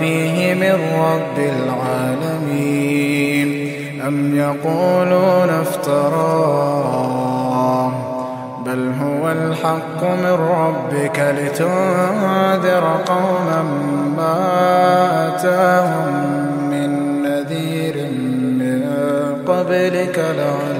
فيه من رب العالمين. أم يقولون افتراه. بل هو الحق من ربك لتنذر قوما ما أتاهم من نذير من قبلك لعلهم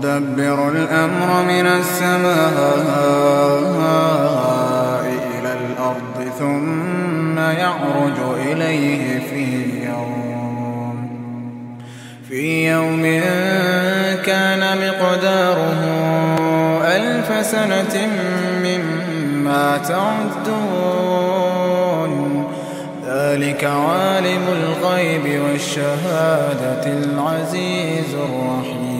يدبر الأمر من السماء إلى الأرض ثم يعرج إليه في يوم في يوم كان مقداره ألف سنة مما تعدون. ذلك عالم الغيب والشهادة العزيز الرحيم.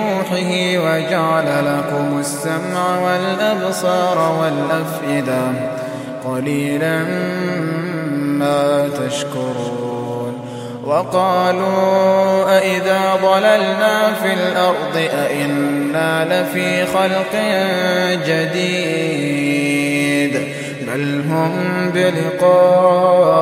وجعل لكم السمع والأبصار والأفئدة قليلا ما تشكرون وقالوا أئذا ضللنا في الأرض أئنا لفي خلق جديد بل هم بلقاء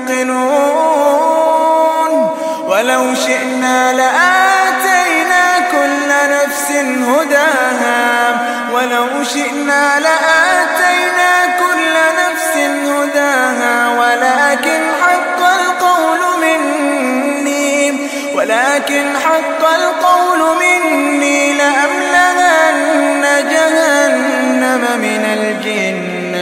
موقنون ولو شئنا لآتينا كل نفس هداها. ولو شئنا لآتينا كل نفس هداها. ولكن حق القول مني. ولكن حق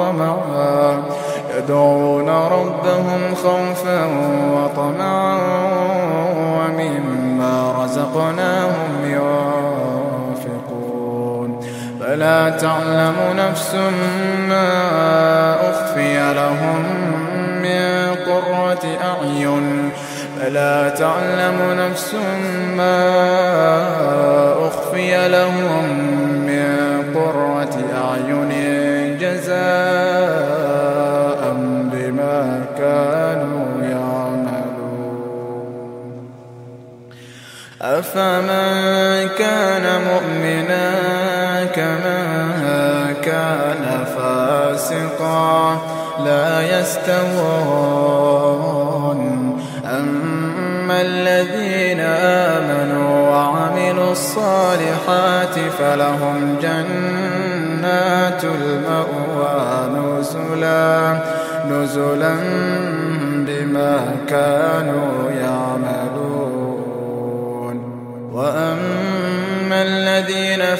وطمعا. يدعون ربهم خوفا وطمعا ومما رزقناهم ينفقون. فلا تعلم نفس ما أخفي لهم من قرة أعين. فلا تعلم نفس ما أخفي لهم أفمن كان مؤمنا كمن كان فاسقا لا يستوون. أما الذين آمنوا وعملوا الصالحات فلهم جنات المأوى نزلا نزلا بما كانوا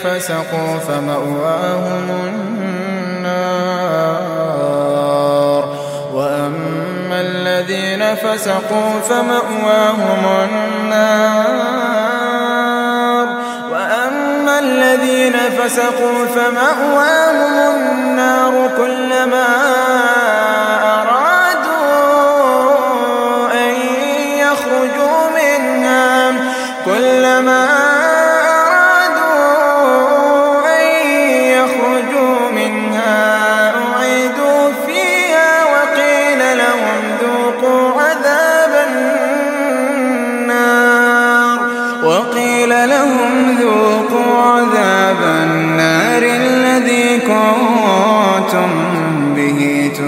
فسقوا فمأواهم النار. وأما الذين فسقوا فمأواهم النار. وأما الذين فسقوا فمأواهم النار كلما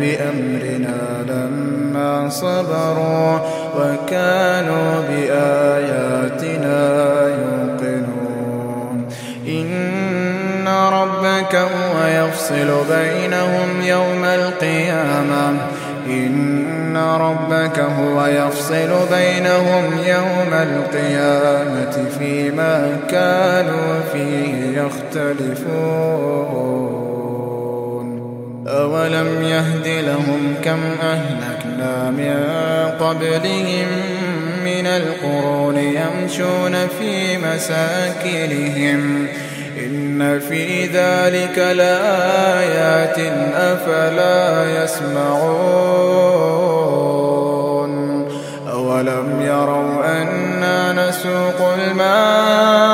بأمرنا لما صبروا وكانوا بآياتنا يوقنون. إن ربك هو يفصل بينهم يوم القيامة. إن ربك هو يفصل بينهم يوم القيامة فيما كانوا فيه يختلفون. أولم يهد لهم كم أهلكنا من قبلهم من القرون يمشون في مساكنهم إن في ذلك لآيات أفلا يسمعون أولم يروا أنا نسوق الماء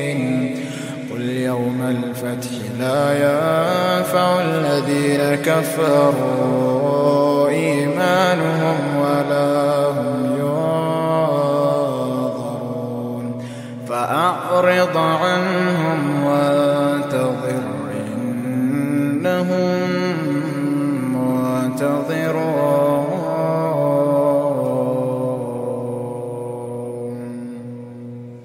الفتح لا ينفع الذين كفروا إيمانهم ولا